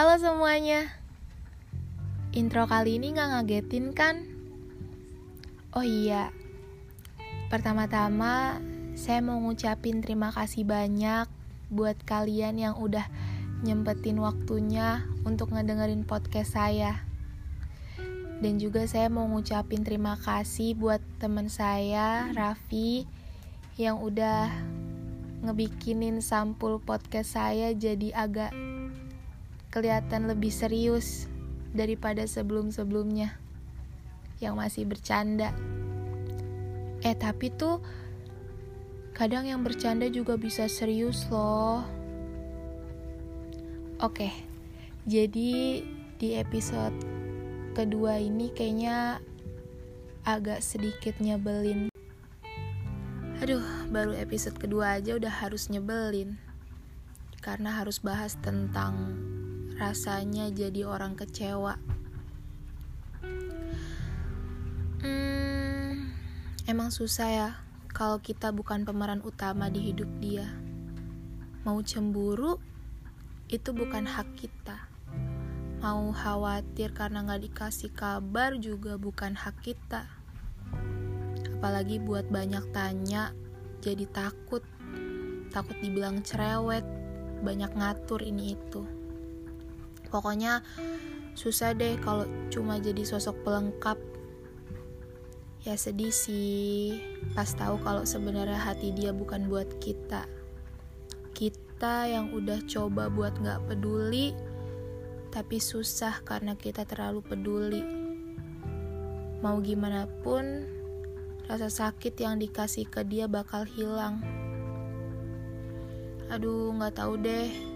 Halo semuanya. Intro kali ini gak ngagetin kan? Oh iya. Pertama-tama Saya mau ngucapin terima kasih banyak Buat kalian yang udah Nyempetin waktunya Untuk ngedengerin podcast saya. Dan juga saya mau ngucapin terima kasih Buat teman saya Raffi Yang udah Ngebikinin sampul podcast saya Jadi agak kelihatan lebih serius daripada sebelum-sebelumnya yang masih bercanda. Eh, tapi tuh kadang yang bercanda juga bisa serius loh. Oke. Jadi di episode kedua ini kayaknya agak sedikit nyebelin. Aduh, baru episode kedua aja udah harus nyebelin. Karena harus bahas tentang rasanya jadi orang kecewa. Hmm, emang susah ya kalau kita bukan pemeran utama di hidup dia. Mau cemburu itu bukan hak kita. Mau khawatir karena gak dikasih kabar juga bukan hak kita. Apalagi buat banyak tanya, jadi takut. Takut dibilang cerewet, banyak ngatur ini itu. Pokoknya susah deh kalau cuma jadi sosok pelengkap. Ya sedih sih pas tahu kalau sebenarnya hati dia bukan buat kita. Kita yang udah coba buat nggak peduli, tapi susah karena kita terlalu peduli. Mau gimana pun, rasa sakit yang dikasih ke dia bakal hilang. Aduh, nggak tahu deh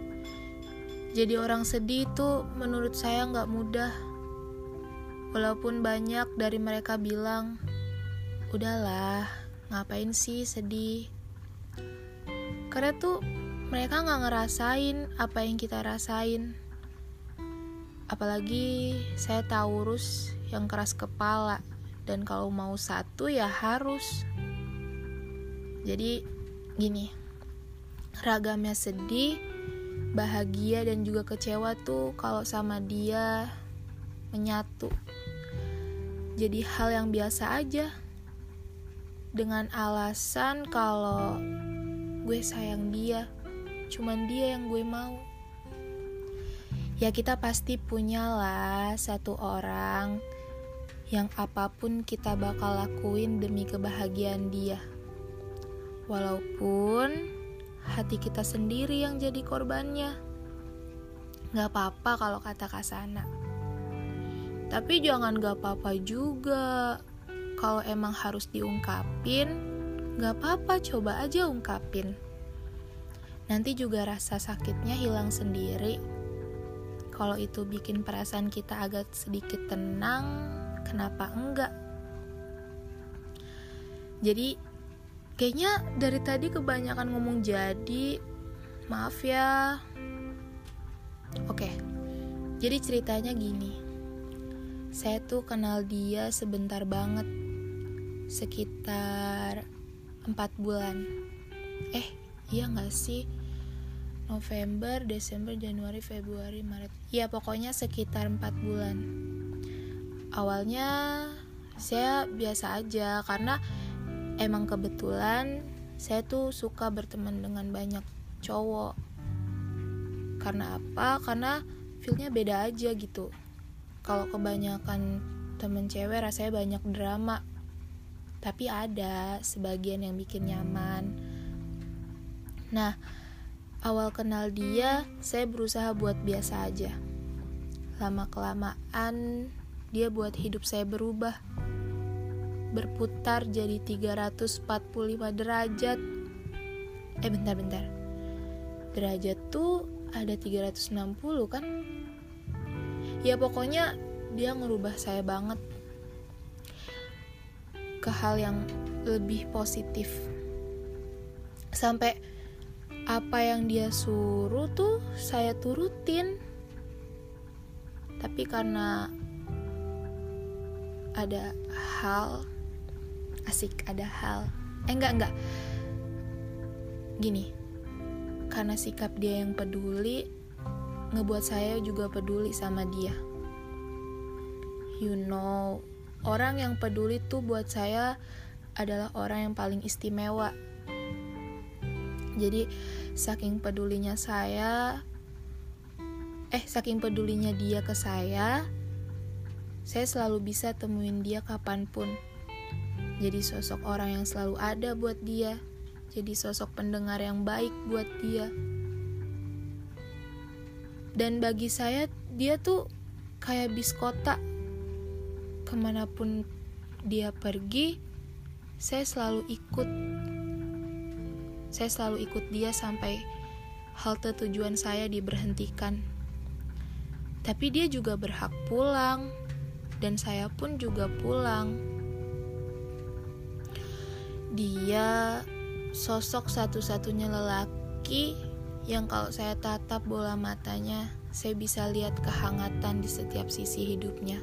jadi orang sedih itu menurut saya nggak mudah. Walaupun banyak dari mereka bilang, udahlah, ngapain sih sedih? Karena tuh mereka nggak ngerasain apa yang kita rasain. Apalagi saya Taurus yang keras kepala dan kalau mau satu ya harus. Jadi gini, ragamnya sedih, bahagia dan juga kecewa tuh kalau sama dia menyatu. Jadi hal yang biasa aja. Dengan alasan kalau gue sayang dia, cuman dia yang gue mau. Ya kita pasti punyalah satu orang yang apa pun kita bakal lakuin demi kebahagiaan dia. Walaupun hati kita sendiri yang jadi korbannya. Gak apa-apa kalau kata Kasana. Tapi jangan gak apa-apa juga. Kalau emang harus diungkapin, gak apa-apa coba aja ungkapin. Nanti juga rasa sakitnya hilang sendiri. Kalau itu bikin perasaan kita agak sedikit tenang, kenapa enggak? Jadi Kayaknya dari tadi kebanyakan ngomong jadi. Maaf ya. Oke. Jadi ceritanya gini. Saya tuh kenal dia sebentar banget. Sekitar 4 bulan. Eh, iya gak sih? November, Desember, Januari, Februari, Maret. Ya pokoknya sekitar 4 bulan. Awalnya saya biasa aja karena emang kebetulan saya tuh suka berteman dengan banyak cowok. Karena apa? Karena feelnya beda aja gitu. Kalau kebanyakan temen cewek rasanya banyak drama. Tapi ada sebagian yang bikin nyaman. Nah awal kenal dia saya berusaha buat biasa aja. Lama kelamaan dia buat hidup saya berubah berputar jadi 345 derajat. Eh bentar-bentar. Derajat tuh ada 360 kan? Ya pokoknya dia ngerubah saya banget ke hal yang lebih positif. Sampai apa yang dia suruh tuh saya turutin. Tapi karena ada hal asik ada hal eh enggak enggak gini karena sikap dia yang peduli ngebuat saya juga peduli sama dia. You know, orang yang peduli tuh buat saya adalah orang yang paling istimewa. Jadi, saking pedulinya saya, eh, saking pedulinya dia ke saya, saya selalu bisa temuin dia kapan pun. Jadi, sosok orang yang selalu ada buat dia, jadi sosok pendengar yang baik buat dia. Dan bagi saya, dia tuh kayak bis kota. Ke mana pun dia pergi, saya selalu ikut. Saya selalu ikut dia sampai halte tujuan saya diberhentikan. Tapi dia juga berhak pulang. Dan saya pun juga pulang dia sosok satu-satunya lelaki yang kalau saya tatap bola matanya saya bisa lihat kehangatan di setiap sisi hidupnya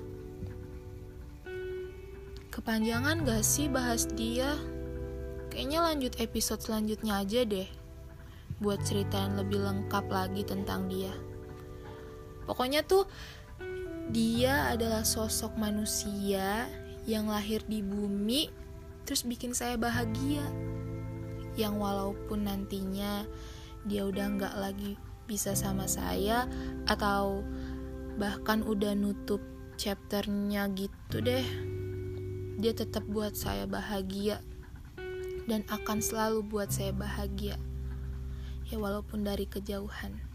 Kepanjangan gak sih bahas dia? Kayaknya lanjut episode selanjutnya aja deh. Buat ceritain lebih lengkap lagi tentang dia. Pokoknya tuh dia adalah sosok manusia yang lahir di bumi terus bikin saya bahagia. Yang walaupun nantinya dia udah nggak lagi bisa sama saya atau bahkan udah nutup chapternya gitu deh dia tetap buat saya bahagia dan akan selalu buat saya bahagia ya walaupun dari kejauhan